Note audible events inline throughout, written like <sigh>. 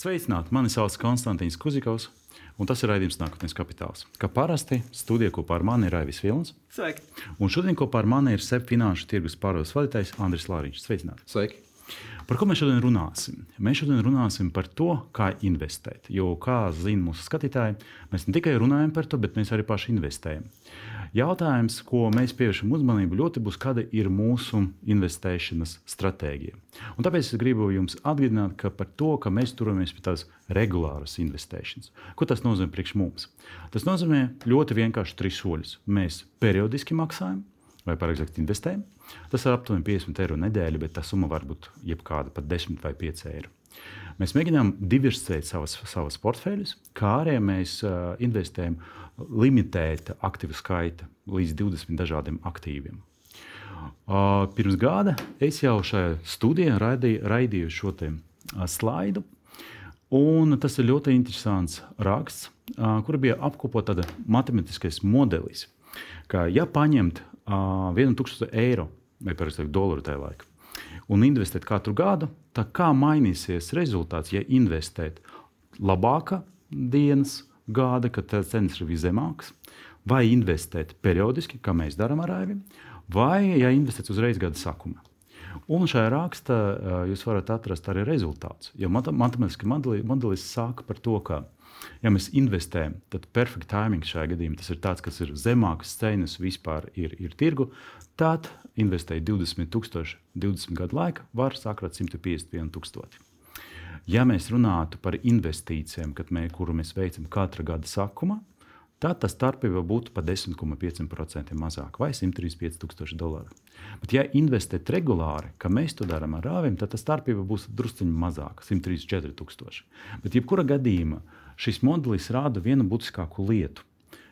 Sveicināti! Mani sauc Konstantīns Kuzikovs, un tas ir raidījums Nākotnes kapitāls. Kā parasti, studijā kopā ar mani ir Raivis Vilns. Sveiki! Un šodien kopā ar mani ir SEP finanšu tirgus pārvaldes vadītājs Andris Lāriņš. Sveicināti! Sveiki! Par ko mēs šodien runāsim? Mēs šodien runāsim par to, kā investēt. Jo, kā zina mūsu skatītāji, mēs ne tikai runājam par to, bet mēs arī paši investējam. Jautājums, ko mēs pievēršam uzmanību, ļoti būs, kāda ir mūsu investēšanas stratēģija. Un tāpēc es gribu jums atgādināt ka par to, ka mēs turamies pie tādas regulāras investēšanas. Ko tas nozīmē priekš mums? Tas nozīmē ļoti vienkārši trīs soļus. Mēs periodiski maksājam, vai pareizāk investējam. Tas ir aptuveni 50 eiro nedēļa, bet tā summa var būt jebkāda, pat 10 vai 5 eiro. Mēs mēģinām diversificēt savas, savas portfeļus, kā arī mēs uh, investējam limitēta aktīvu skaita līdz 20 dažādiem aktīviem. Uh, pirms gada es jau šajā studijā raidīju, raidīju šo te, uh, slaidu. Un tas ir ļoti interesants raksts, uh, kur bija apkopota tāda matemātiskais modelis, ka, ja paņemt uh, 1000 eiro vai precīzāk dolāru tajā laikā un investēt katru gadu, tad kā mainīsies rezultāts, ja investēt labāka dienas gada, kad cenas ir viszemākas, vai investēt periodiski, kā mēs darām ar AIV, vai ja investēt uzreiz gada sākumā. Un šajā rakstā jūs varat atrast arī rezultātus. Jo matemātiski modelis saka par to, ka, ja mēs investējam, tad perfect timing šajā gadījumā tas ir tāds, kas ir zemākas cenas vispār ir, ir tirgu. Tad investēt 20,000 20 gadu laikā, var sakrāt 151 tūkstoši. Ja mēs runātu par investīcijām, mē, kuru mēs veicam katra gada sākumā, tad tā starpība būtu par 10,5% mazāka vai 135,000 dolāru. Bet, ja investēt regulāri, kā mēs to darām ar rāviem, tad tā starpība būs druskuļi mazāka - 134,000. Bet, jebkurā gadījumā, šis modelis rāda vienu būtiskāku lietu,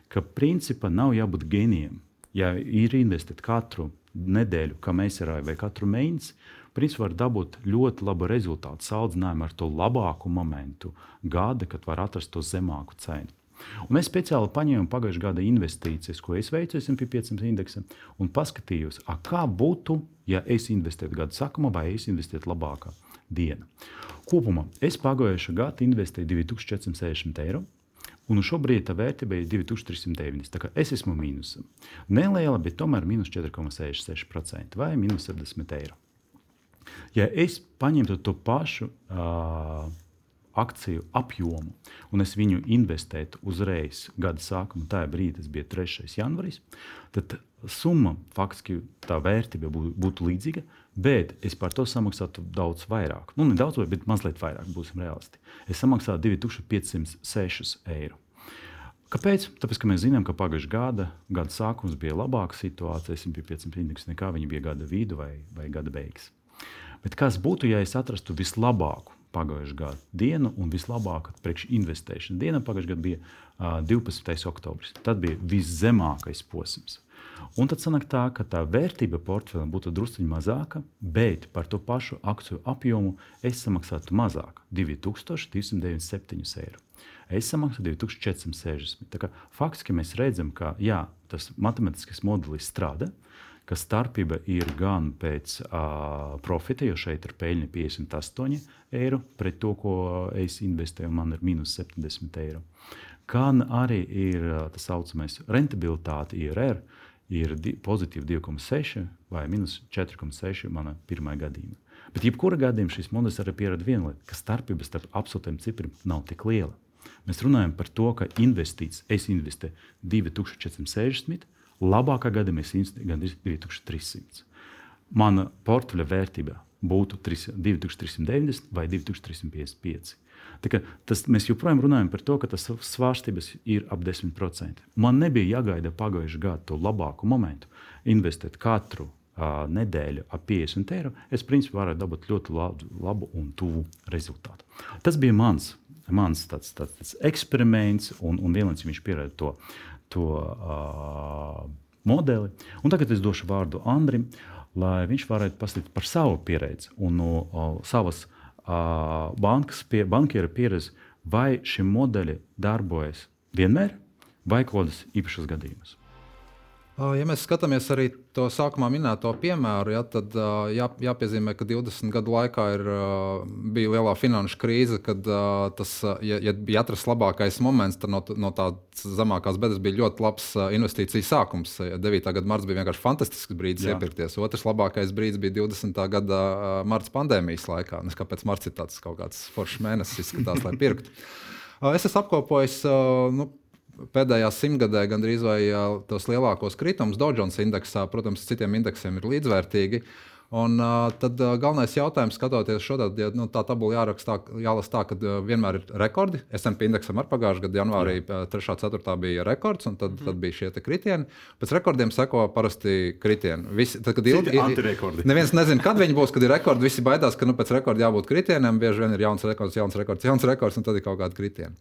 ka principā nav jābūt genijam. Ja ir investēt katru nedēļu, kā mēs ar rāvi vai katru mēnesi, principā var dabūt ļoti labu rezultātu salīdzinājumu ar to labāku momentu gada, kad var atrast to zemāku cenu. Un es speciāli paņēmu pagājušā gada investīcijas, ko es veicu SP 500 indeksā, un paskatījos, kā būtu, ja es investētu gada sākumā, vai es investētu labākā dienā. Kopumā es pagājušā gada investēju 2460 eiro. Un šobrīd tā vērtība ir 2390. Tā kā es esmu mīnusā. Neliela, bet tomēr mīnus 4,66% vai mīnus 70 eiro. Ja es paņemtu to pašu uh, akciju apjomu un es viņu investētu uzreiz gada sākumā, tajā brīdī tas bija 3. janvāris, tad summa faktiski tā vērtība būtu, būtu līdzīga, bet es par to samaksātu daudz vairāk. Nu, ne daudz, bet mazliet vairāk, būsim realisti. Es samaksātu 2506 eiro. Kāpēc? Tāpēc, ka mēs zinām, ka pagājušā gada, gada sākums bija labāka situācija, 105 indeks nekā viņa bija gada vidu vai, vai gada beigas. Bet kas būtu, ja es atrastu vislabāko pagājušā gada dienu un vislabākā priekšinvestēšana diena pagājušajā gadā bija uh, 12. oktobris. Tad bija viszemākais posms. Un tad sanāk tā, ka tā vērtība portfelim būtu druskuļi mazāka, bet par to pašu akciju apjomu es samaksātu mazāk - 2297 eiro. Es samaksāju 2460. Faktiski mēs redzam, ka jā, tas matemātiskais modelis strādā ka starpība ir gan pēc uh, profita, jo šeit ir peļņa 58 eiro pret to, ko es investēju, man ir minus 70 eiro. Gan arī ir tā saucamais rentabilitāte, IRR, ir pozitīva 2,6 vai minus 4,6 manā pirmā gadījumā. Bet, jebkurā gadījumā, šis modelis arī pierāda vienu lietu, ka starpība starp absolūtiem cipriem nav tik liela. Mēs runājam par to, ka investīcijas, es investēju 2460 Labākā gadā mēs investējam gandrīz 2300. Mana portfeļa vērtība būtu 2390 vai 2355. Tas, mēs joprojām runājam par to, ka tas svārstības ir ap 10%. Man nebija jāgaida pagājušā gada to labāku momentu, investēt katru uh, nedēļu ap 50 eiro. Es principā varētu dabūt ļoti labu, labu un tuvu rezultātu. Tas bija mans, mans tāds, tāds, tāds eksperiments, un, un vienlaikus viņš pierāda to to uh, modeli. Un tagad es došu vārdu Andrim, lai viņš varētu pastāstīt par savu pieredzi un no uh, savas uh, bankas, pie, bankiera pieredzes, vai šie modeļi darbojas vienmēr vai kādas īpašas gadījumus. Ja mēs skatāmies arī to sākumā minēto piemēru, ja, tad jā, jāpiezīmē, ka 20 gadu laikā ir, bija lielā finanšu krīze, kad tas, ja, ja bija atrasts labākais moments, tad no, no tādas zemākās bedres bija ļoti labs investīciju sākums. 9. gada marts bija vienkārši fantastisks brīdis jā. iepirkties. Otrs labākais brīdis bija 20. gada marta pandēmijas laikā. Nes kāpēc marts ir tāds kaut kāds foršs mēnesis, izskatās, lai pirktu. Es esmu apkopojis nu, pēdējā simtgadē gandrīz vai tos lielākos kritumus Dodžons indeksā, protams, citiem indeksiem ir līdzvērtīgi. Un, uh, tad uh, galvenais jautājums, skatoties šo tādu, ja, nu, tā tabula jāraksta, jālasa tā, ka uh, vienmēr ir rekordi. SMP indeksam ar pagājušā gada janvārī, Jā. 3. un 4. bija rekords, un tad, mm. tad bija šie kritieni. Pēc rekordiem seko parasti kritieni. Visi, tad, kad ilgi, ir neviens nezina, kad viņi būs, kad ir rekordi. Visi baidās, ka nu, pēc rekorda jābūt kritieniem. Bieži vien ir jauns rekords, jauns rekords, jauns rekords, un tad ir kaut kādi kritieni.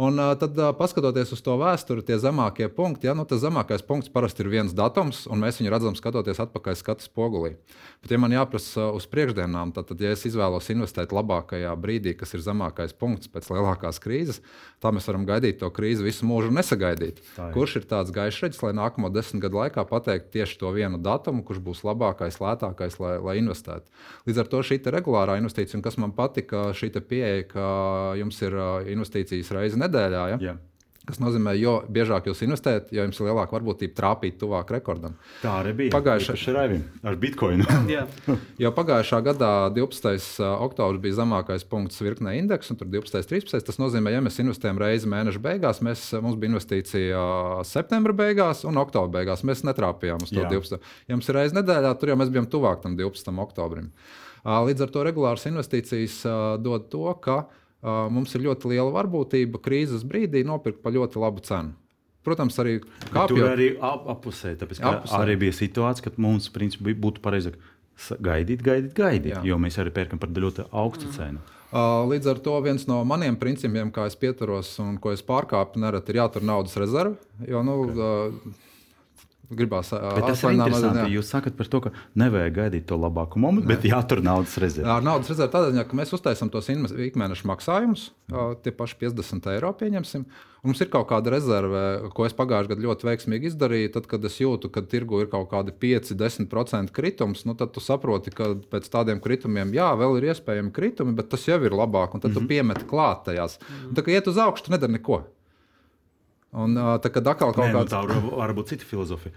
Un tad, paskatoties uz to vēsturi, tie zemākie punkti, ja, nu, tas zemākais punkts parasti ir viens datums, un mēs viņu redzam skatoties atpakaļ skatu spogulī. Bet, ja man jāprasa uz priekšdienām, tad, tad, ja es izvēlos investēt labākajā brīdī, kas ir zemākais punkts pēc lielākās krīzes, tā mēs varam gaidīt to krīzi visu mūžu un nesagaidīt. Ir. Kurš ir tāds gaišreģis, lai nākamo desmit gadu laikā pateiktu tieši to vienu datumu, kurš būs labākais, lētākais, lai, lai investētu. Līdz ar to šī regulārā investīcija, un kas man patika, šī pieeja, ka jums ir investīcijas reizi nedēļā. Ja? Yeah. Tas nozīmē, jo biežāk jūs investējat, jo jums ir lielāka varbūtība trāpīt tuvāk rekordam. Tā arī bija. Pagājušā gadā ar bitkoinu. <laughs> jo pagājušā gadā 12. oktobris bija zemākais punkts virknē indeksa, un tur 12. 13. Tas nozīmē, ja mēs investējam reizi mēneša beigās, mēs, mums bija investīcija septembra beigās un oktobra beigās. Mēs netrāpījām uz to Jā. 12. Ja mums ir reizi nedēļā, tur jau mēs bijām tuvāk tam 12. oktobrim. Līdz ar to regulāras investīcijas dod to, ka mums ir ļoti liela varbūtība krīzes brīdī nopirkt par ļoti labu cenu. Protams, arī kāpjot. Tur arī ap, apusē, tāpēc, apusē. arī bija situācija, kad mums principā, būtu pareizāk gaidīt, gaidīt, gaidīt, Jā. jo mēs arī pērkam par ļoti augstu mm. cenu. Līdz ar to viens no maniem principiem, kā es pieturos un ko es pārkāpu, nereti ir jātur naudas rezerve. Jo, nu, okay gribās. Jā. Jūs sakat par to, ka nevajag gaidīt to labāko momentu, bet jātur naudas rezerve. Ar naudas rezervi tādā ziņā, ka mēs uztaisām tos ikmēneša maksājumus, tie paši 50 eiro pieņemsim. Mums ir kaut kāda rezerve, ko es pagājušajā gadā ļoti veiksmīgi izdarīju. Tad, kad es jūtu, ka tirgu ir kaut kādi 5-10% kritums, nu, tad tu saproti, ka pēc tādiem kritumiem, jā, vēl ir iespējami kritumi, bet tas jau ir labāk. Un tad mm -hmm. tu mhm. piemeti klāt tajās. Mm -hmm. Un, tā kā iet uz augšu, tu nedari neko. Un, tā, kad atkal kaut kāda tāda var, var būt cita filozofija.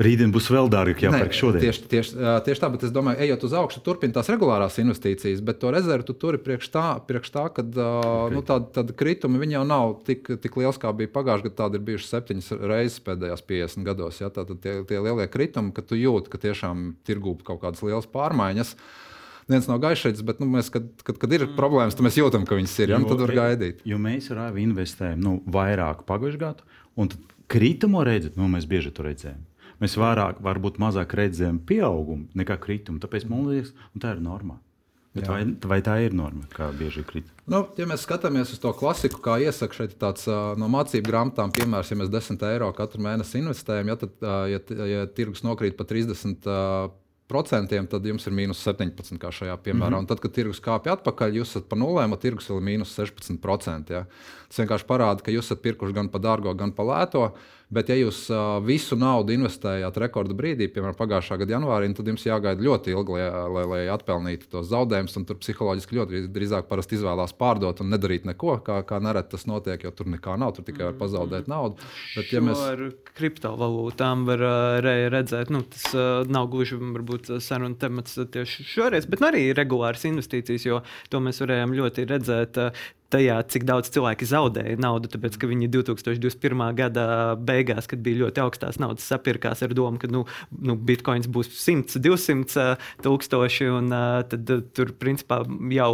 Rītdien būs vēl dārgāk jāpērk šodien. Tieši, tieši, tieši tā, bet es domāju, ejot uz augšu, turpināt tās regulārās investīcijas, bet to rezervi tu turi priekš tā, priekš tā ka okay. nu, tāda, tāda krituma jau nav tik, tik liels, kā bija pagājušajā gadā. Tāda ir bijušas septiņas reizes pēdējās 50 gados. Ja? Tātad tie, tie lielie kritumi, ka tu jūti, ka tiešām tirgū kaut kādas lielas pārmaiņas. Viens no gaišs, bet nu, mēs, kad, kad, kad ir problēmas, tad mēs jūtam, ka viņas ir. Ja? Nu, jo, tad var gaidīt. Jo mēs ar Rāvi investējam nu, vairāk pagājušajā gadā, un kritumu redzat, nu, mēs bieži to redzējām mēs vairāk, varbūt mazāk redzam pieaugumu nekā kritumu. Tāpēc man liekas, tā ir norma. Vai, vai tā ir norma, kā bieži krīt? Nu, ja mēs skatāmies uz to klasiku, kā iesaka šeit tāds no mācību grāmatām, piemēram, ja mēs 10 eiro katru mēnesi investējam, ja, tad, ja, ja tirgus nokrīt pa 30 procentiem, tad jums ir mīnus 17, kā šajā piemērā. Mm -hmm. Un tad, kad tirgus kāpj atpakaļ, jūs esat pa nulēm, tirgus vēl ir mīnus 16%. Ja? Tas vienkārši parāda, ka jūs esat pirkuši gan pa dārgo, gan pa lēto. Bet, ja jūs visu naudu investējāt rekorda brīdī, piemēram, pagājušā gada janvārī, tad jums jāgaida ļoti ilgi, lai, lai, lai atpelnītu tos zaudējumus. Tur psiholoģiski ļoti drīzāk izvēlās pārdot un nedarīt neko, kā, kā nereti tas notiek, jo tur nekā nav, tur tikai var pazaudēt mm. naudu. Bet, ja mēs... Ar kriptovalūtām var uh, redzēt, nu, tas uh, nav gluži varbūt saruna temats tieši šoreiz, bet nu, arī regulāras investīcijas, jo to mēs varējām ļoti redzēt. Uh, tajā, cik daudz cilvēki zaudēja naudu, tāpēc ka viņi 2021. gada beigās, kad bija ļoti augstās naudas, sapirkās ar domu, ka nu, nu, bitkoins būs 100, 200 tūkstoši, un uh, tad uh, tur principā jau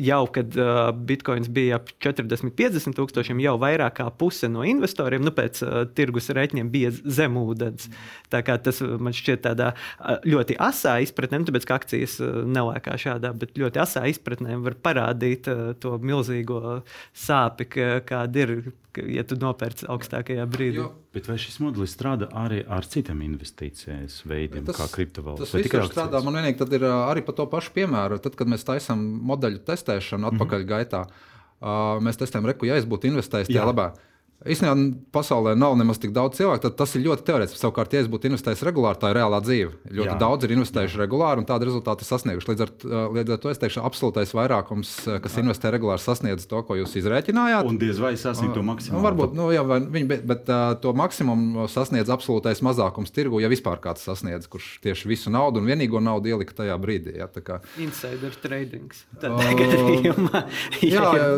jau kad uh, bitkoins bija ap 40, 50 tūkstošiem, jau vairāk kā puse no investoriem nu, pēc uh, tirgus rēķiniem bija zem ūdens. Tas man šķiet tādā uh, ļoti asā izpratnē, tāpēc ka akcijas uh, nelēkā šādā, bet ļoti asā izpratnē var parādīt uh, to milzīgo sāpi, kāda ir ja tu nopērci augstākajā brīdī. Jo, Bet vai šis modelis strādā arī ar citiem investīcijas veidiem, tas, kā kriptovalūtas? Tas viss strādā. Man vienīgi tad ir arī par to pašu piemēru. Tad, kad mēs taisām modeļu testēšanu atpakaļ mm -hmm. gaitā, uh, mēs testējam, reku, ja es būtu investējis tajā labā. Īstenībā pasaulē nav nemaz tik daudz cilvēku. Tad tas ir ļoti teorētiski. Savukārt, ja es būtu investējis regulāri, tā ir reālā dzīve. Ļoti Jā. daudz ir investējuši regulāri un tādu rezultātu sasnieguši. Līdz ar, līdz ar to es teikšu, absolūtais vairākums, kas Jā. investē regulāri, sasniedz to, ko jūs izrēķinājāt. Un diez vai sasniedz to maksimumu. Nu, varbūt, nu, jā, viņi, bet, bet uh, to maksimumu sasniedz absolūtais mazākums tirgu, ja vispār kāds sasniedz, kurš tieši visu naudu un vienīgo naudu ielika tajā brīdī. Ja, kā... Insider tradings. Tādā uh, gadījumā. <laughs> jā, jā,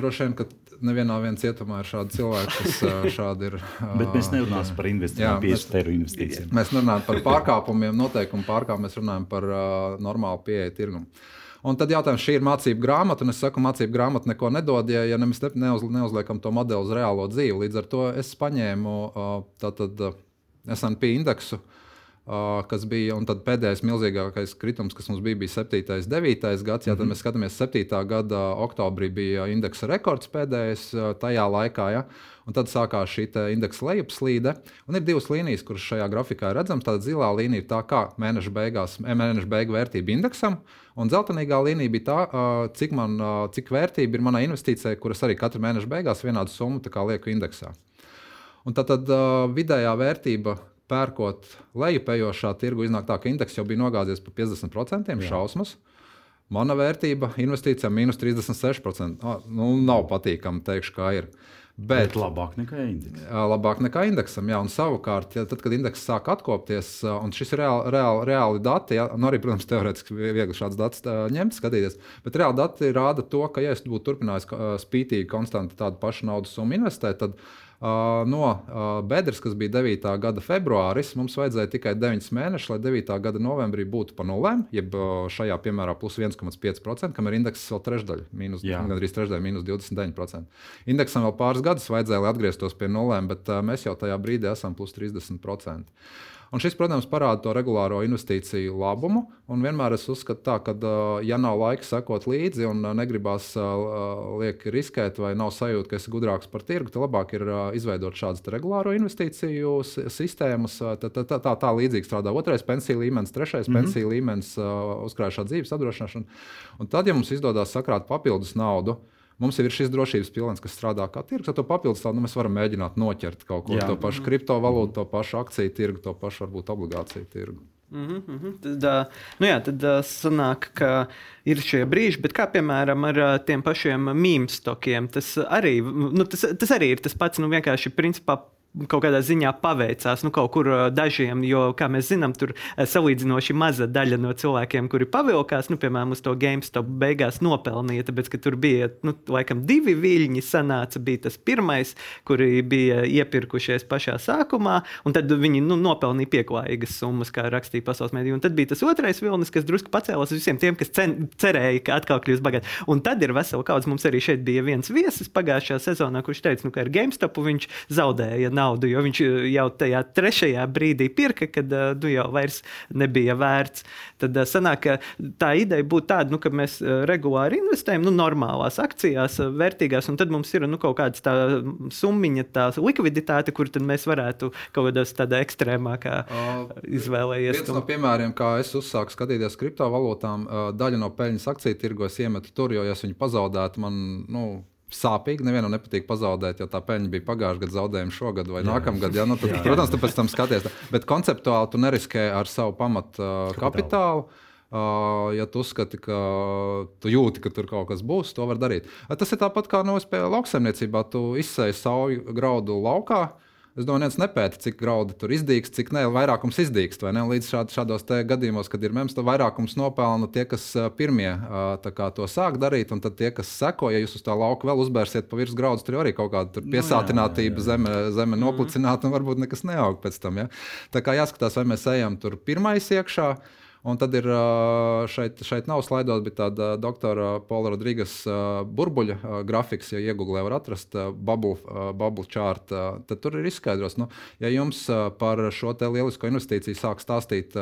droši vien, ka nevienā cietumā ir šādi cilvēki, kas <laughs> šādi ir. Bet mēs nerunājam par investīcijām, 50 eiro investīcijām. Mēs nerunājam par pārkāpumiem, noteikumu pārkāpumiem, mēs runājam par uh, normālu pieeju tirgumu. Un tad jautājums, šī ir mācību grāmata, un es saku, mācību grāmata neko nedod, ja, ja mēs neuz, neuzliekam to modeli uz reālo dzīvi. Līdz ar to es paņēmu tātad, SP indeksu, uh, kas bija pēdējais milzīgākais kritums, kas mums bija, bija 7. un 9. gads. Jā, tad mhm. mēs skatāmies, 7. gada oktobrī bija indeksa rekords pēdējais tajā laikā. Ja? Un tad sākās šī indeksa lejupslīde. Un ir divas līnijas, kuras šajā grafikā ir redzamas. Tāda zilā līnija ir tā, kā mēneša beigās, mēneša beigu vērtība indeksam, un dzeltenīgā līnija bija tā, cik, man, cik vērtība ir manai investīcijai, kuras arī katru mēneša beigās vienādu summu lieku indeksā. Un tad, tad uh, vidējā vērtība, pērkot lejupējošā tirgu, iznāk tā, ka indeks jau bija nogāzies par 50% Jā. šausmas. Mana vērtība investīcijām minus 36%. Ah, nu, nav patīkami, teikšu, kā ir. Bet, Bet labāk nekā indeksam. Labāk nekā indeksam, jā, un savukārt, ja, tad, kad indeks sāk atkopties, un šis ir reāli, reāli, reāli dati, jā, nu arī, protams, teorētiski viegli šāds dats ņemt, skatīties, bet reāli dati rāda to, ka, ja es būtu turpinājis spītīgi, konstanti tādu pašu naudas summu investēt, tad no bedres, kas bija 9. gada februāris, mums vajadzēja tikai 9 mēnešus, lai 9. gada novembrī būtu pa nulēm, jeb šajā piemērā plus 1,5%, kam ir indeks vēl trešdaļa, mīnus, gandrīz trešdaļa, mīnus 29%. Indeksam vēl pāris gadus vajadzēja, lai atgrieztos pie nulēm, bet mēs jau tajā brīdī esam plus 30%. Un šis, protams, parāda to regulāro investīciju labumu. Un vienmēr es uzskatu, tā, ka, ja nav laika sekot līdzi un negribas lieki riskēt, vai nav sajūta, ka esi gudrāks par tirgu, tad labāk ir izveidot šādas regulāro investīciju sistēmas. Tā, tā, tā, tā, tā līdzīgi strādā otrais pensiju līmenis, trešais mm -hmm. pensiju līmenis, uzkrājušā dzīves apdrošināšana. Un tad, ja mums izdodas sakrāt papildus naudu, Mums ir šis drošības pilns, kas strādā kā tirgus. To papildus tādu nu, mēs varam mēģināt noķert kaut ko tādu, to pašu kriptovalūtu, to pašu akciju tirgu, to pašu varbūt obligāciju tirgu. Mm -hmm. Tad, uh, nu jā, tad uh, sanāk, ka ir šie brīži, bet kā piemēram ar uh, tiem pašiem mīmīm stokiem, tas arī, nu, tas, tas arī ir tas pats. Nu, vienkārši principā kaut kādā ziņā paveicās nu, kaut kur dažiem, jo, kā mēs zinām, tur salīdzinoši maza daļa no cilvēkiem, kuri pavilkās, nu, piemēram, uz to GameStop beigās nopelnīja, tāpēc, ka tur bija, nu, laikam, divi viļņi sanāca, bija tas pirmais, kuri bija iepirkušies pašā sākumā, un tad viņi, nu, nopelnīja pieklājīgas summas, kā rakstīja pasaules mēdī, un tad bija tas otrais vilnis, kas drusku pacēlās visiem tiem, kas cen, cerēja, ka atkal kļūs bagāti. Un tad ir vesela kaudzes, mums arī šeit bija viens viesis pagājušajā sezonā, kurš teica, nu, ka ar GameStop viņš zaudēja naudu naudu, jo viņš eh, jau tajā trešajā brīdī pirka, kad nu, jau vairs nebija vērts. Tad eh, sanāk, tā ideja būtu tāda, nu, ka mēs regulāri investējam nu, normālās akcijās, vērtīgās, un tad mums ir nu, kaut kāda tā summiņa, tā likviditāte, kur mēs varētu kaut kādā tādā ekstrēmākā izvēlēties. Viens no piemēriem, kā es uzsāku skatīties kriptovalūtām, daļa no peļņas akciju tirgos iemetu tur, jo, ja es viņu pazaudētu, man. Nu, sāpīgi. Nevienam nepatīk pazaudēt, jo tā peļņa bija pagājušā gada zaudējuma šogad vai nākamgad. Ja? Nu, tad, jā, protams, tu pēc tam skaties. Bet konceptuāli tu neriskē ar savu pamatu uh, kapitālu. Uh, ja tu uzskati, ka tu jūti, ka tur kaut kas būs, to var darīt. Tas ir tāpat kā no nu, lauksaimniecībā. Tu izsēji sauju graudu laukā, uh, Es domāju, viens nepēta, cik graudu tur izdīgs, cik ne, vairākums izdīgs. Līdz šād, šādos gadījumos, kad ir mēms, tad vairākums nopelna tie, kas pirmie kā, to sāk darīt, un tad tie, kas seko, ja jūs uz tā lauka vēl uzbērsiet pa virsmu graudus, tur arī kaut kāda piesātinātība, no, zeme, zeme noplicināta, un varbūt nekas neaug pēc tam. Ja? Tā kā jāskatās, vai mēs ejam tur pirmais iekšā. Un tad ir šeit, šeit nav slaidot, bet tāda doktora Paula Rodrīgas burbuļa grafiks, ja iegūlē var atrast bubble, chart, tad tur ir izskaidrots, nu, ja jums par šo lielisko investīciju sāk stāstīt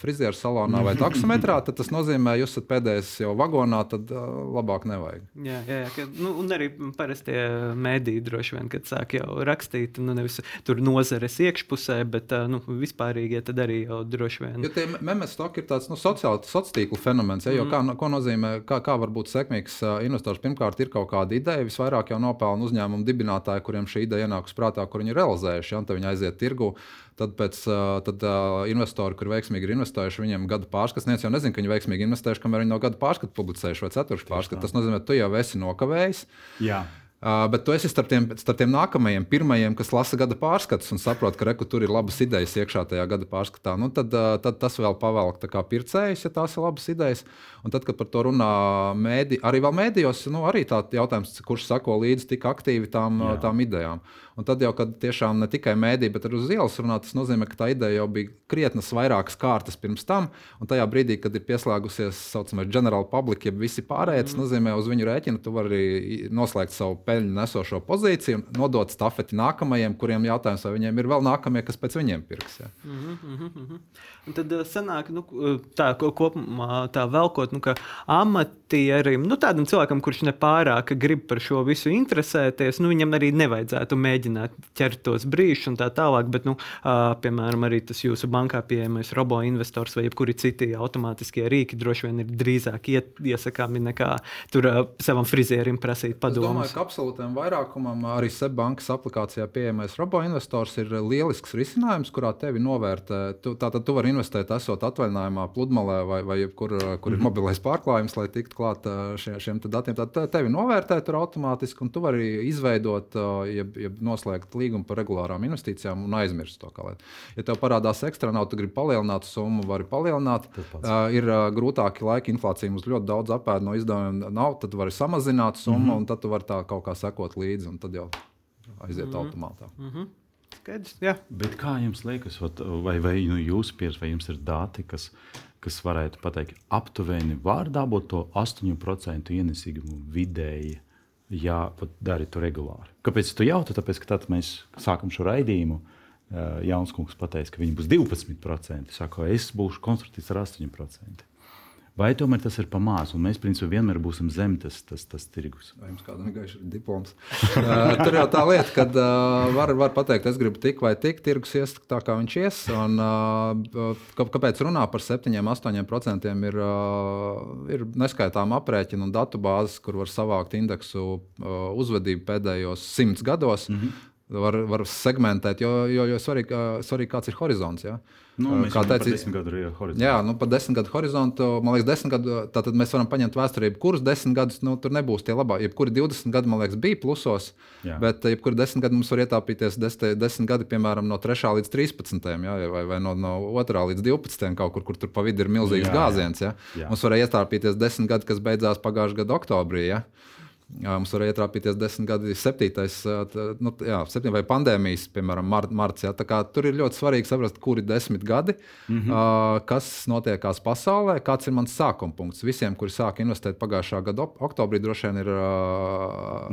frizieru salonā vai taksometrā, tad tas nozīmē, jūs esat pēdējais jau vagonā, tad labāk nevajag. Jā, jā, jā ka, nu, un arī parastie mēdīji droši vien, kad sāk jau rakstīt, nu, nevis tur nozares iekšpusē, bet nu, vispārīgie tad arī jau droši vien. Jo tie memes stoki ir tāds nu, sociāls sociālo tīklu fenomens. Ja, jo, kā, ko nozīmē, kā, kā var būt sekmīgs investors? Pirmkārt, ir kaut kāda ideja, visvairāk jau nopelna uzņēmumu dibinātāji, kuriem šī ideja ienākus prātā, kur viņi ir realizējuši, ja, tad viņi aiziet tirgu. Tad, pēc, tad investori, kur veiksmīgi ir investējuši, viņiem gada pārskats. Neviens jau nezina, ka viņi veiksmīgi investējuši, kamēr viņi no gada pārskatu publicējuši vai ceturkšņa pārskatu. Tas nozīmē, ka tu jau esi nokavējis. Jā. Uh, bet tu esi starp tiem, starp tiem nākamajiem, pirmajiem, kas lasa gada pārskatus un saprot, ka reku, tur ir labas idejas iekšā tajā gada pārskatā. Nu, tad, uh, tad tas vēl pavelk pircējus, ja tās ir labas idejas. Un tad, kad par to runā mēdī, arī mēdījos, nu, arī tāds jautājums, kurš sako līdzi tik aktīvi tām, Jā. tām idejām. Un tad jau, kad tiešām ne tikai mēdī, bet arī uz ielas runā, tas nozīmē, ka tā ideja jau bija krietnas vairākas kārtas pirms tam. Un tajā brīdī, kad ir pieslēgusies tā saucamā general public, ja visi pārējie, tas mm. nozīmē, uz viņu rēķina tu vari noslēgt savu peļņu nesošo pozīciju un nodot stafeti nākamajiem, kuriem jautājums, vai viņiem ir vēl nākamie, kas pēc viņiem pirks. Ja. Mm -hmm. Un tad sanāk, nu, tā kopumā tā velkot, nu, ka amatierim, nu, tādam cilvēkam, kurš nepārāk grib par šo visu interesēties, nu, viņam arī nevajadzētu mēģināt ķert tos brīžus un tā tālāk. Bet, nu, piemēram, arī tas jūsu bankā pieejamais robo-investors vai jebkuri citi automātiskie rīki droši vien ir drīzāk iet, iesakāmi nekā tur savam frizierim prasīt padomu. Absolūtam vairākumam arī SEBankas aplikācijā pieejamais robo-investors ir lielisks risinājums, kurā tevi novērtē. Tu, tātad tu vari investēt, esot atvaļinājumā, pludmalē vai, vai kur, kur mm -hmm. ir mhm. mobilais pārklājums, lai tiktu klāt šie, šiem datiem. Tad tevi novērtē tur automātiski, un tu vari izveidot, jeb, jeb noslēgt līgumu par regulārām investīcijām un aizmirst to. Kā, ja tev parādās ekstra nauda, tu gribi palielināt summu, vari palielināt. Uh, ir uh, grūtāki laiki, inflācija mums ļoti daudz apēda no izdevumiem, nav, tad vari samazināt summu, mm -hmm. un tad tu vari tā kaut kā sekot līdzi, un tad jau aiziet mm -hmm. automātā. Mm -hmm. Skaidrs, jā. Bet kā jums liekas, vai, vai nu, jūs pieredzat, vai jums ir dati, kas, kas varētu pateikt, aptuveni var dabūt to 8% ienesīgumu vidēji? ja dari to regulāri. Kāpēc tu jautā? Tāpēc, ka tad mēs sākam šo raidījumu. Jauns kungs pateica, ka viņi būs 12%. Es saku, es būšu konstruktīvs ar 8%. Vai tomēr tas ir pa maz, un mēs principā vienmēr būsim zem tas, tas, tas tirgus? Vai jums kādam ir gaišs diploms? <laughs> uh, tur jau tā lieta, ka uh, var, var pateikt, es gribu tik vai tik, tirgus ies tā, kā viņš ies. Un, uh, kāpēc runā par 7-8% ir, uh, ir neskaitām aprēķinu un datu bāzes, kur var savākt indeksu uh, uzvedību pēdējos simts gados. Mm -hmm. Var, var segmentēt, jo, jo, jo svarīgi, svarīgi kāds ir horizonts. Ja? Nu, mēs kā teicu, desmit gadu horizontu. Jā, nu, par desmit gadu horizontu. Man liekas, desmit gadu. Tātad mēs varam paņemt vēsturē, kurus desmit gadus nu, tur nebūs tie labākie. Jebkuri 20 gadi, man liekas, bija plusos. Jā. Bet jebkuri desmit gadi mums var ietāpīties desmit, desmit gadi, piemēram, no 3 līdz 13, jā, vai, vai no, no 2 līdz 12, kaut kur, kur tur pa vidu ir milzīgs jā, gāziens. Jā. Jā. Mums varēja ietāpīties desmit gadi, kas beidzās pagājušā gada oktobrī. Jā. Mums var ietrāpīties desmit gadi, septītais, nu, jā, septītais vai pandēmijas, piemēram, mart, marts. Jā, tur ir ļoti svarīgi saprast, kuri ir desmit gadi, mm -hmm. kas notiekās pasaulē, kāds ir mans sākuma punkts. Visiem, kuri sāk investēt pagājušā gada oktobrī, droši vien ir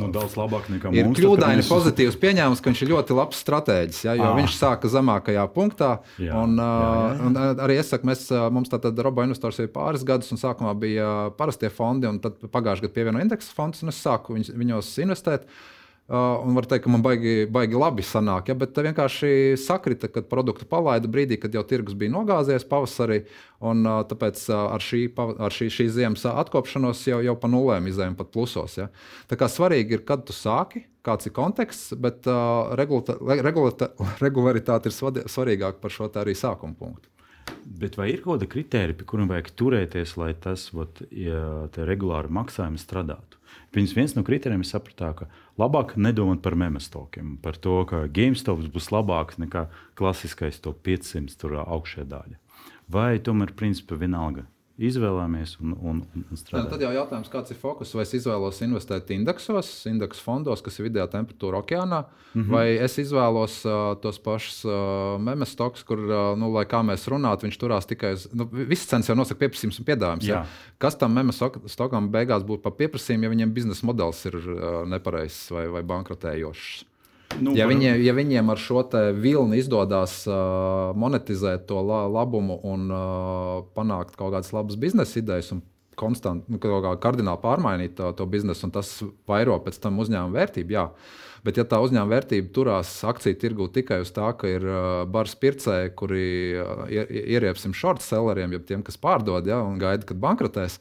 nu, daudz labāk nekā mums. Ir kļūdaini mēs... pozitīvs pieņēmums, ka viņš ir ļoti labs stratēģis, jā, jo ah. viņš sāka zemākajā punktā. Jā, un, jā, jā. un arī es saku, mēs, mums tātad robo investors ir pāris gadus, un sākumā bija parastie fondi, un tad pagājušajā gadā pievienoja indeksu fondus sāku viņus, viņos investēt. Uh, un var teikt, ka man baigi, baigi labi sanāk, ja, bet vienkārši sakrita, kad produktu palaida brīdī, kad jau tirgus bija nogāzies pavasarī. Un, uh, tāpēc uh, ar, šī, ar šī, šīs ziemas atkopšanos jau, jau pa nulēm izējām pat plusos. Ja. Tā kā svarīgi ir, kad tu sāki, kāds ir konteksts, bet uh, <laughs> regularitāte ir svarīgāka par šo arī sākuma punktu. Bet vai ir kaut kāda kritērija, pie kuriem vajag turēties, lai tas vat, ja, regulāri maksājumi strādātu? Viņas viens no kritērijiem ir saprast, ka labāk nedomāt par memestokiem, par to, ka GameStop būs labāks nekā klasiskais to 500 augšējā daļa. Vai tomēr principā vienalga izvēlamies un, un, un strādājam. Tad jau jautājums, kāds ir fokus? Vai es izvēlos investēt indeksos, indeksu fondos, kas ir vidējā temperatūra okeānā, mm -hmm. vai es izvēlos uh, tos pašus uh, memes stoks, kur, uh, nu, lai kā mēs runātu, viņš turās tikai uz. Nu, Viss cenas jau nosaka pieprasījums un piedāvājums. Ja? Kas tam memes stokam beigās būtu par pieprasījumu, ja viņiem biznesa modelis ir uh, nepareizs vai, vai bankrotējošs? Nu, ja, viņi, ja viņiem ar šo vilni izdodas uh, monetizēt to la, labumu un uh, panākt kaut kādas labas biznesa idejas un konstanti, nu, kā kardināli pārmainīt to, to biznesu, un tas vairo pēc tam uzņēmuma vērtību. Jā. Bet, ja tā uzņēmuma vērtība turās akciju tirgū tikai uz tā, ka ir uh, bars pircēji, kuri uh, ieriepsim short selleriem, jeb tiem, kas pārdod ja, un gaida, kad bankrotēs,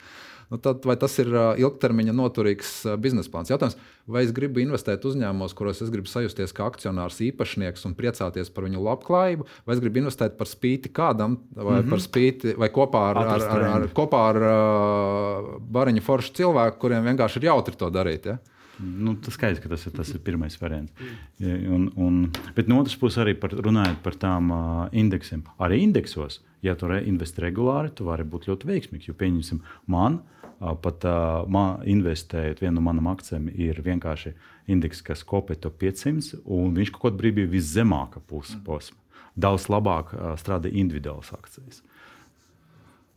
nu, tad vai tas ir ilgtermiņa noturīgs biznesa plāns? Jautājums, vai es gribu investēt uzņēmumos, kuros es gribu sajusties kā akcionārs, īpašnieks un priecāties par viņu labklājību, vai es gribu investēt par spīti kādam, vai, mm -hmm. spīti, vai kopā ar, ar, ar, ar, kopā ar uh, bariņu foršu cilvēku, kuriem vienkārši ir jautri to darīt. Ja? Nu, tas skaidrs, ka tas ir, tas ir pirmais variants. Un, un, bet no otras puses, arī par, runājot par tām uh, indeksiem. Arī indeksos, ja tu investē regulāri, tu vari būt ļoti veiksmīgs. Jo, pieņemsim, man uh, pat uh, man investējot vienu no manām akcijām, ir vienkārši indeks, kas kopē to 500, un viņš kaut kādā brīdī bija viszemākā posma. Daudz labāk uh, strādā individuālas akcijas.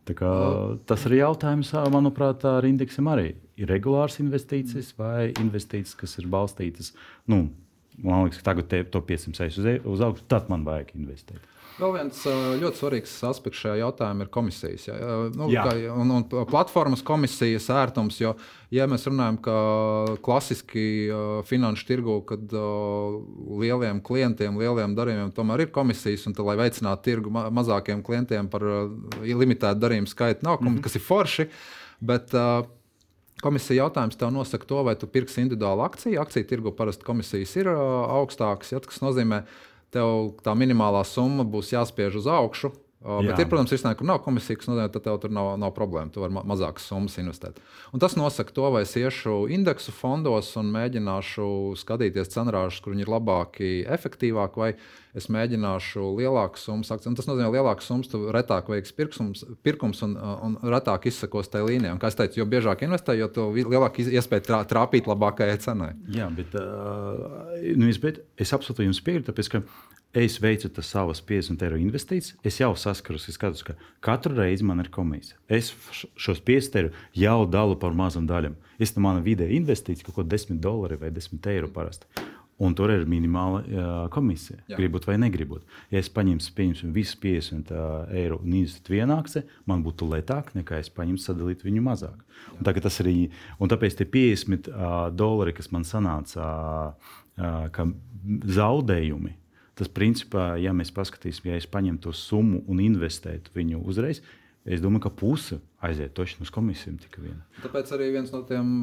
Kā, tas ir jautājums, manuprāt, ar indeksiem arī. Ir regulāras investīcijas vai investīcijas, kas ir balstītas. Nu, man liekas, ka tagad to 500 uz, uz augšu, tad man vajag investēt. Vēl viens ļoti svarīgs aspekts šajā jautājumā ir komisijas. Ja? Nu, kā, un, un platformas komisijas ērtums, jo, ja mēs runājam, ka klasiski finanšu tirgu, kad lieliem klientiem, lieliem darījumiem tomēr ir komisijas, un tad, lai veicinātu tirgu ma mazākiem klientiem par limitētu darījumu skaitu, nav, mm -hmm. kas ir forši. Bet, Komisija jautājums tev nosaka to, vai tu pirksi individuālu akciju. Akciju tirgu parasti komisijas ir augstākas, ja, kas nozīmē, ka tev tā minimālā summa būs jāspiež uz augšu. Uh, bet ir, protams, risinājumi, kur nav komisija, kas nozīmē, ka tev tur nav, nav problēma. Tu vari ma mazākas summas investēt. Un tas nosaka to, vai es iešu indeksu fondos un mēģināšu skatīties cenrāžus, kur viņi ir labāki, efektīvāki, vai es mēģināšu lielākas summas. Un tas nozīmē, ka lielākas summas tu retāk veiks pirkums, pirkums un, un retāk izsakos tajā līnijā. Un, kā es teicu, jo biežāk investē, jo lielāka iespēja trā, trāpīt labākajai cenai. Jā, bet, uh, nu, es absolūti jums piekrītu es veicu tas savas 50 eiro investīcijas, es jau saskaros, es skatos, ka katru reizi man ir komisija. Es šos 50 eiro jau dalu par mazām daļām. Es tam mana vidēja investīcija kaut ko 10 dolāri vai 10 eiro parasti. Un tur ir minimāla uh, komisija. Jā. Gribat vai negribat. Ja es paņemtu pieņemsim, visus 50 uh, eiro un investētu vienā akcijā, man būtu lētāk nekā es paņemtu sadalīt viņu mazāk. Un, tas arī, un tāpēc tie 50 uh, dolāri, kas man sanāca, uh, uh, zaudējumi, Tas, principā, ja mēs paskatīsimies, ja es paņemtu to summu un investētu viņu uzreiz, es domāju, ka puse aiziet toši uz komisijām. Tāpēc arī viens no tiem,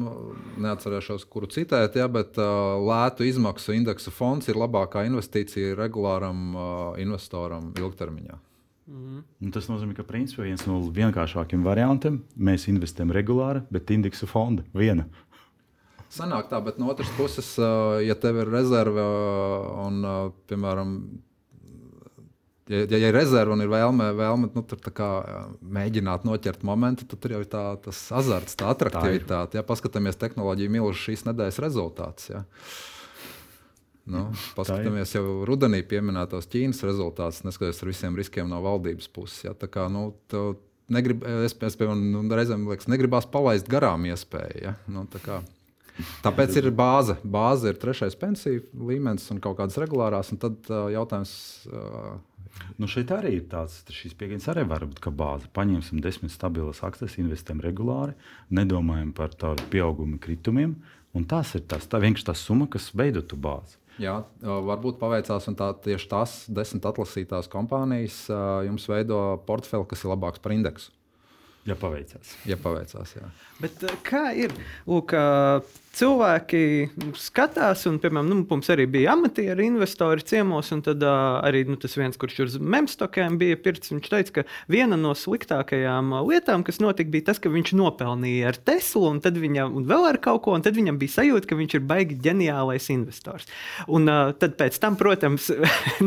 neatcerēšos, kuru citēt, ja, bet uh, lētu izmaksu indeksa fonds ir labākā investīcija regulāram uh, investoram ilgtermiņā. Mm. Un tas nozīmē, ka principā viens no vienkāršākajiem variantiem mēs investējam regulāri, bet indeksa fonda viena. Sanāk tā, bet no otras puses, ja tev ir rezerve un, piemēram, ja, ja ir rezerve un ir vēlme, vēlme nu, kā, mēģināt noķert momentu, tad tur jau ir tā, tas azarts, tā attraktivitāte. Ja paskatāmies tehnoloģiju milzu šīs nedēļas rezultātus. Ja. Nu, paskatāmies jau rudenī pieminētos Ķīnas rezultātus, neskatoties ar visiem riskiem no valdības puses. Ja. Tā kā, nu, Negrib, es, es piemēram, nu, reizēm liekas, negribās palaist garām iespēju. Ja? Nu, Tāpēc ir bāze. Bāze ir trešais pensiju līmenis un kaut kādas regulārās. Tad uh, jautājums. Uh, Nu šeit arī ir tāds, pieejas arī var būt bāze. Paņemsim desmit stabilas akcijas, investējam regulāri, nedomājam par tādu pieaugumu kritumiem. Un tas ir tas, tā vienkārši tā summa, kas veido tu bāzi. Jā, varbūt paveicās, un tā, tieši tās desmit atlasītās kompānijas jums veido portfeli, kas ir labāks par indeksu. Ja paveicās. Ja paveicās jā. Bet, kā ir? Lūk, cilvēki skatās, un, piemēram, nu, mums arī bija amatieri investori ciemos, un tad uh, arī nu, tas viens, kurš uz memstokiem bija pirts, viņš teica, ka viena no sliktākajām lietām, kas notika, bija tas, ka viņš nopelnīja ar Teslu, un tad viņam un vēl ar kaut ko, un tad viņam bija sajūta, ka viņš ir baigi ģeniālais investors. Un tad pēc tam, protams,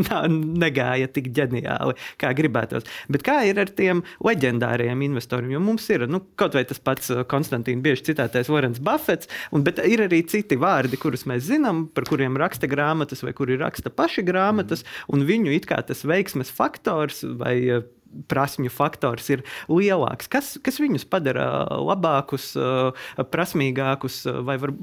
<laughs> negāja tik ģeniāli, kā gribētos. Bet kā ir ar tiem leģendāriem investoriem? Jo mums ir nu, kaut vai tas pats Konstantīns bieži citētais Warrens Buffets, un, bet ir arī citi vārdi, kurus mēs zinām, par kuriem raksta grāmatas vai kuri raksta paši grāmatas, mm. un viņu it kā tas veiksmes faktors vai prasmju faktors ir lielāks. Kas, kas viņus padara labākus, prasmīgākus vai var,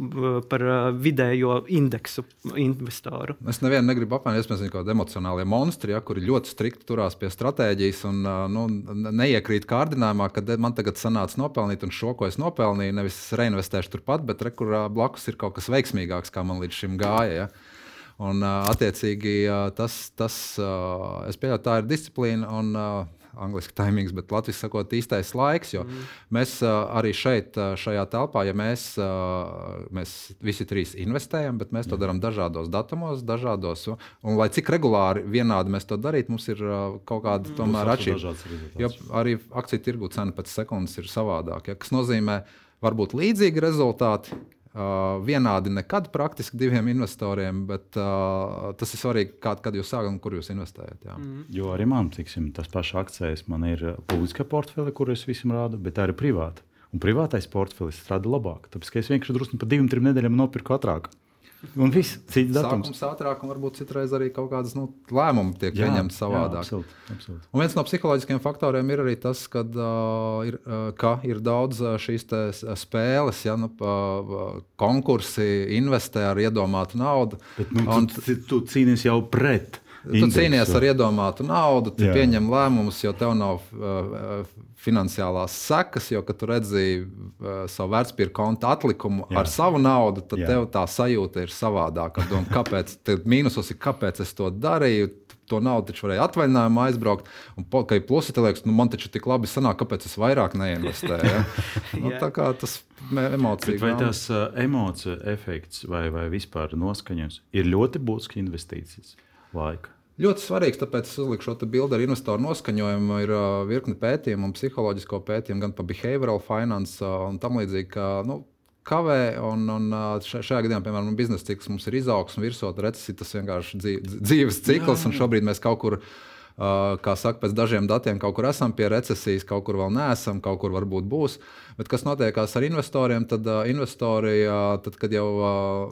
par vidējo indeksu investoru? Es nevienu negribu apvainot, mēs esam kaut kādi emocionāli monstri, ja, kuri ļoti strikti turās pie stratēģijas un nu, neiekrīt kārdinājumā, ka man tagad sanāca nopelnīt un šo, ko es nopelnīju, nevis reinvestēšu turpat, bet re, kur blakus ir kaut kas veiksmīgāks, kā man līdz šim gāja. Ja. Un, attiecīgi, tas, tas es pieļauju, tā ir disciplīna. Un, Angliski timings, bet latviešu sakot, īstais laiks. Jo mm. mēs arī šeit, šajā telpā, ja mēs, mēs visi trīs investējam, bet mēs to darām dažādos datumos, dažādos. Un, lai cik regulāri vienādi mēs to darītu, mums ir kaut kāda mm. tomēr atšķirība. Jo arī akciju tirgu cena pēc sekundes ir savādāka. Ja, kas nozīmē, varbūt līdzīgi rezultāti, Uh, vienādi nekad praktiski diviem investoriem, bet uh, tas ir svarīgi, kā, kad jūs sākat un kur jūs investējat. Jā. Mm. Jo arī man, tiksim, tas pašs akcijas, man ir publiska portfeļa, kur es visam rādu, bet tā ir privāta. Un privātais portfelis strādā labāk. Tāpēc es vienkārši drusku par divām, trim nedēļām nopirku ātrāk. Un viss cits datums. Sākums ātrāk, un varbūt citreiz arī kaut kādas nu, lēmumu tiek pieņemti savādāk. Jā, absolūti, absolūti. Un viens no psiholoģiskiem faktoriem ir arī tas, kad, uh, ir, uh, ka ir daudz šīs spēles, ja nu, uh, konkursi, investē ar iedomātu naudu. Bet, nu, un, tu, tu cīnies jau pret. Tu indeksu. cīnies ar iedomātu naudu, tu Jā. pieņem lēmumus, jo tev nav uh, finansiālās sekas, jo, kad tu redzi uh, savu vērtspapīra konta atlikumu Jā. ar savu naudu, tad Jā. tev tā sajūta ir savādāka. Doma, kāpēc? <laughs> Mīnusos ir, kāpēc es to darīju. To naudu taču varēja atvaļinājumā aizbraukt. Un, ka ir plusi, tad liekas, nu, man taču tik labi sanāk, kāpēc es vairāk neinvestēju. Ja? <laughs> nu, tā kā tas emocijas. Vai tas uh, emociju efekts vai, vai vispār noskaņas ir ļoti būtiski investīcijas laika? Ļoti svarīgs, tāpēc es uzliku šo bildi ar investoru noskaņojumu. Ir uh, virkni pētījumu un psiholoģisko pētījumu gan par behavioral finance uh, un tam līdzīgi. Ka, nu, kavē, un, un šajā gadījumā, piemēram, biznesa cikls mums ir izaugsme, virsot recesija, tas vienkārši dzīves cikls, jā, jā. un šobrīd mēs kaut kur esam kā saka, pēc dažiem datiem kaut kur esam pie recesijas, kaut kur vēl neesam, kaut kur varbūt būs. Bet kas notiekās ar investoriem, tad uh, investori, uh, tad, kad jau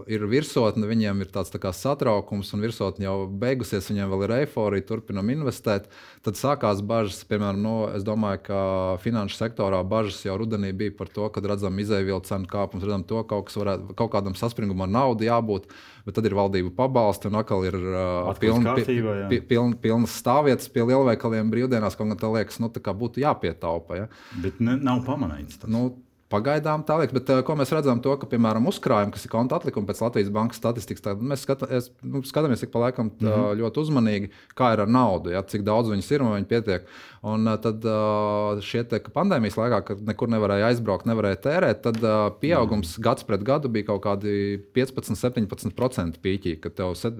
ir virsotne, viņiem ir tāds tā satraukums, un virsotne jau beigusies, viņiem vēl ir eifórija, turpinam investēt. Tad sākās bažas, piemēram, no, es domāju, ka finanšu sektorā bažas jau rudenī bija par to, kad redzam izēvielu cenu kāpumus, redzam to, ka kaut, varētu, kaut kādam saspringumam ar naudu jābūt. Bet tad ir valdība pabalsti, un atkal ir uh, pilna, kārtībā, pi, pilna, pilnas stāvvietas pie lielveikaliem brīvdienās, kaut kā liekas, nu, būtu jāpietaupa. Ja? Bet ne, nav pamanīts. Tas. Nu, Pagaidām tā liekas, bet ko mēs redzam, to, ka, piemēram, uzkrājumi, kas ir konta atlikumi pēc Latvijas bankas statistikas, tad mēs skata, es, nu, skatāmies ik pa laikam tā, mm -hmm. ļoti uzmanīgi, kā ir ar naudu, ja, cik daudz viņas ir un vai viņi pietiek. Un tad šie te, pandēmijas laikā, kad nekur nevarēja aizbraukt, nevarēja tērēt, tad pieaugums mm. gads pret gadu bija kaut kādi 15, 17% pīķī. Kad tev sed,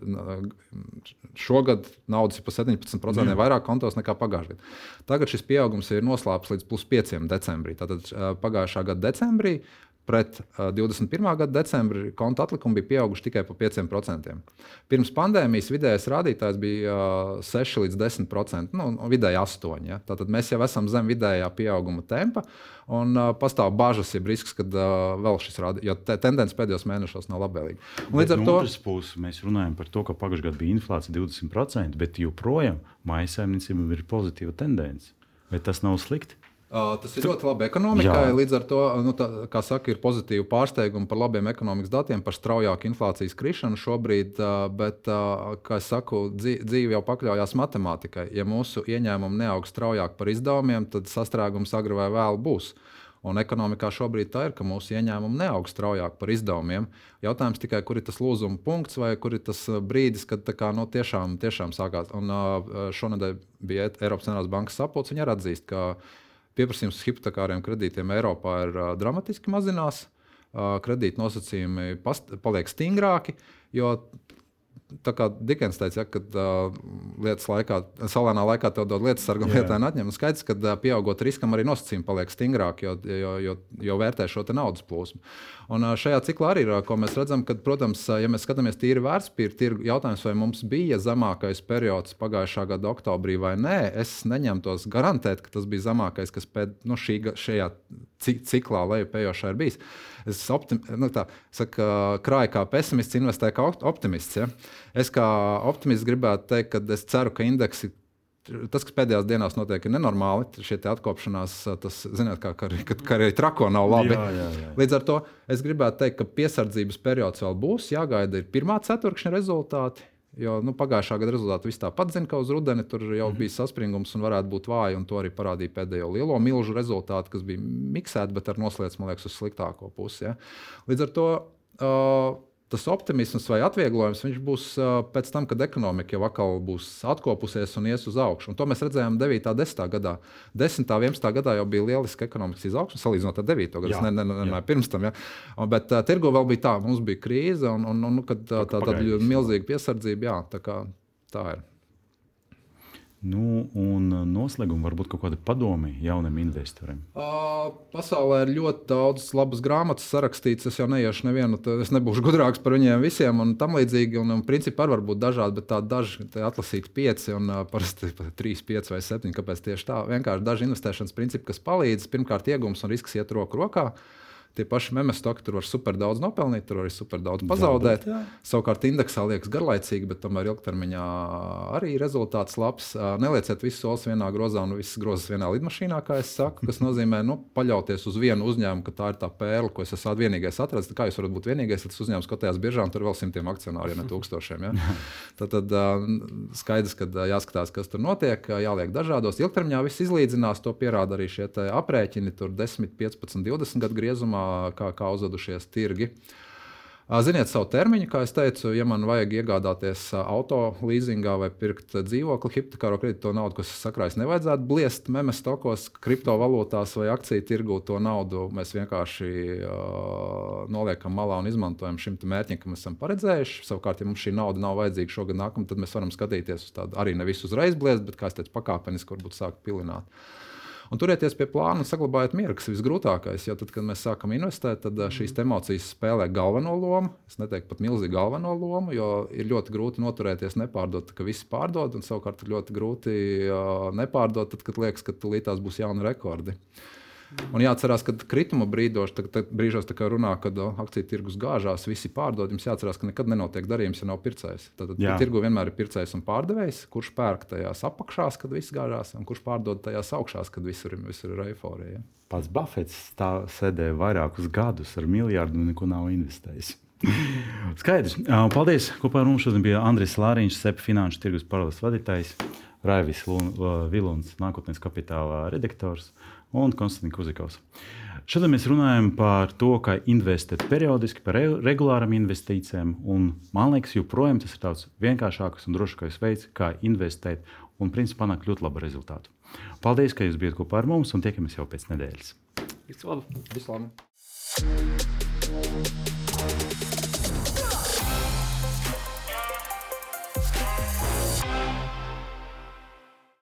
šogad naudas ir pa 17% mm. vairāk kontos nekā pagājušajā gadā. Tagad šis pieaugums ir noslēpts līdz plus 5 decembrī. Tātad pagājušā gada decembrī pret uh, 21. gada decembri konta atlikumi bija pieauguši tikai par 5%. Pirms pandēmijas vidējais rādītājs bija uh, 6 līdz 10%, nu, vidēji 8%. Ja? Tātad mēs jau esam zem vidējā pieauguma tempa, un uh, pastāv bažas, ja risks, ka uh, vēl šis rādītājs, jo te, tendence pēdējos mēnešos nav labvēlīga. Līdz ar to puses, mēs runājam par to, ka pagājušajā gadā bija inflācija 20%, bet joprojām mājasēmniecība ir pozitīva tendence. Vai tas nav slikti? Tas ir ļoti labi ekonomikai. Jā. Līdz ar to, nu, tā, kā saka, ir pozitīvi pārsteigumi par labiem ekonomikas datiem, par straujāku inflācijas krišanu šobrīd. Bet, kā jau saku, dzīve jau pakļaujas matemātikai. Ja mūsu ieņēmumi neaug straujāk par izdevumiem, tad sastrēgums agri vai vēlu būs. Un ekonomikā šobrīd tā ir, ka mūsu ieņēmumi neaug straujāk par izdevumiem. Jautājums tikai, kur ir tas lūzuma punkts vai kur ir tas brīdis, kad kā, no, nu, tiešām, tiešām sākās. Un, šonadēļ bija Eiropas Centrālās Bankas sapulce, viņa atzīst, ka Pieprasījums hipotekāriem kredītiem Eiropā ir uh, dramatiski mazinās. Uh, kredīta nosacījumi past, paliek stingrāki, jo tā kā Dikens teica, ja, kad uh, lietas laikā, salēnā laikā tev dod lietas sargu, lietā atņem. Skaidrs, ka uh, pieaugot riskam, arī nosacījumi paliek stingrāki, jo, jo, jo, jo vērtē šo naudas plūsmu. Un uh, šajā ciklā arī ir, ko mēs redzam, ka, protams, ja mēs skatāmies tīri vērtspapīra tirgu, jautājums, vai mums bija zemākais periods pagājušā gada oktobrī vai nē, es neņemtos garantēt, ka tas bija zemākais, kas pēc nu, šī, šajā ciklā lejupējošā ir bijis. Es optim, nu, tā, saku, krāju kā pesimists, investēju kā optimists. Ja? Es kā optimists gribētu teikt, ka es ceru, ka indeksi tas, kas pēdējās dienās notiek, ir nenormāli. Šie atkopšanās, tas, zināt, kā, kā, kā, kā arī trako nav labi. Jā, jā, jā. Līdz ar to es gribētu teikt, ka piesardzības periods vēl būs. Jāgaida ir pirmā ceturkšņa rezultāti. Jo nu, pagājušā gada rezultāti viss tāpat zina, ka uz rudeni tur jau mm -hmm. bija saspringums un varētu būt vāji. To arī parādīja pēdējo lielo milzu rezultātu, kas bija miksēti, bet ar noslēdz, man liekas, uz sliktāko pusi. Ja. Līdz ar to. Uh, tas optimisms vai atvieglojums būs pēc tam, kad ekonomika jau atkal būs atkopusies un ies uz augšu. Un to mēs redzējām 9. un 10. gadā. 10. un 11. gadā jau bija lieliska ekonomikas izaugsme, salīdzinot ar 9. gadu. Es nemanāju, ne, ne, pirms tam. Ja. Bet uh, tirgo vēl bija tā, mums bija krīze un, un, un kad, tā, tā, tā, tā milzīga piesardzība. Jā, tā, kā, tā ir. Nu, un noslēgumā varbūt kaut kāda padomi jaunam investoram. Uh, pasaulē ir ļoti daudz labas grāmatas sarakstītas. Es jau neiešu nevienu, es nebūšu gudrāks par viņiem visiem un tam līdzīgi. Un, un principi var būt dažādi, bet tādi daži atlasīti pieci un uh, parasti trīs, pieci vai septiņi. Kāpēc tieši tā? Vienkārši daži investēšanas principi, kas palīdz. Pirmkārt, iegūms un risks iet roku rokā. Uh, Tie paši memes stoki tur var super daudz nopelnīt, tur var super daudz pazaudēt. Jā. Savukārt indeksā liekas garlaicīgi, bet tomēr ilgtermiņā arī rezultāts labs. Nelieciet visus solis vienā grozā un visas grozas vienā lidmašīnā, kā es saku, kas nozīmē nu, paļauties uz vienu uzņēmumu, ka tā ir tā pērle, ko es esmu vienīgais atradzis. Kā jūs varat būt vienīgais, tas uzņēmums kotējās biržā un tur vēl simtiem akcionāru, ja ne tūkstošiem. Ja? <laughs> Tad, tad skaidrs, ka jāskatās, kas tur notiek, jāliek dažādos. Ilgtermiņā viss izlīdzinās, to pierāda arī šie aprēķini, tur 10, 15, 20 gadu griezumā kā, kā uzvedušies tirgi. Ziniet savu termiņu, kā jau teicu, ja man vajag iegādāties auto līzingā vai pirkt dzīvokli, hipotekāro kredītu, to naudu, kas sakrājas, nevajadzētu bliest memes stokos, kriptovalūtās vai akciju tirgū. To naudu mēs vienkārši uh, noliekam malā un izmantojam šim mērķim, kam esam paredzējuši. Savukārt, ja mums šī nauda nav vajadzīga šogad, nākamā, tad mēs varam skatīties uz tādu arī nevis uzreiz bliest, bet, kā es teicu, pakāpeniski varbūt sākt pilināt. Uh, Un turieties pie plāna un saglabājiet mieru, kas ir visgrūtākais. Jo tad, kad mēs sākam investēt, tad eh, šīs emocijas spēlē galveno lomu. Es neteiktu pat milzīgi galveno lomu, jo ir ļoti grūti noturēties, nepārdot, ka visi pārdod, un savukārt ir ļoti grūti uh, nepārdot, tad, kad liekas, ka tūlītās būs jauni rekordi. Un jāatcerās, ka krituma brīdos, tad, tad brīžos, kad runā, kad akciju tirgus gāžās, visi pārdod. Jums jāatcerās, ka nekad nenotiek darījums, ja nav pircējs. Tad, tirgu vienmēr ir pircējs un pārdevējs, kurš pērk tajās apakšās, kad viss gāžās, un kurš pārdod tajās augšās, kad visur, visur ir eiforija. Pats Buffets sēdēja vairākus gadus ar miljardu un neko nav investējis. <laughs> Skaidrs. Paldies. Kopā ar mums šodien bija Andris Lāriņš, SEP finanšu tirgus paralēlis vadītājs, Raivis Vilons, nākotnes kapitāla redaktors un Konstants Kuzikovs. Šodien mēs runājam par to, kā investēt periodiski, par regulārām investīcijām. Man liekas, joprojām tas ir tāds vienkāršākais un drošākais veids, kā investēt un principā panākt ļoti labu rezultātu. Paldies, ka jūs bijat kopā ar mums un tiekamies jau pēc nedēļas. Visu labu! Visu labu.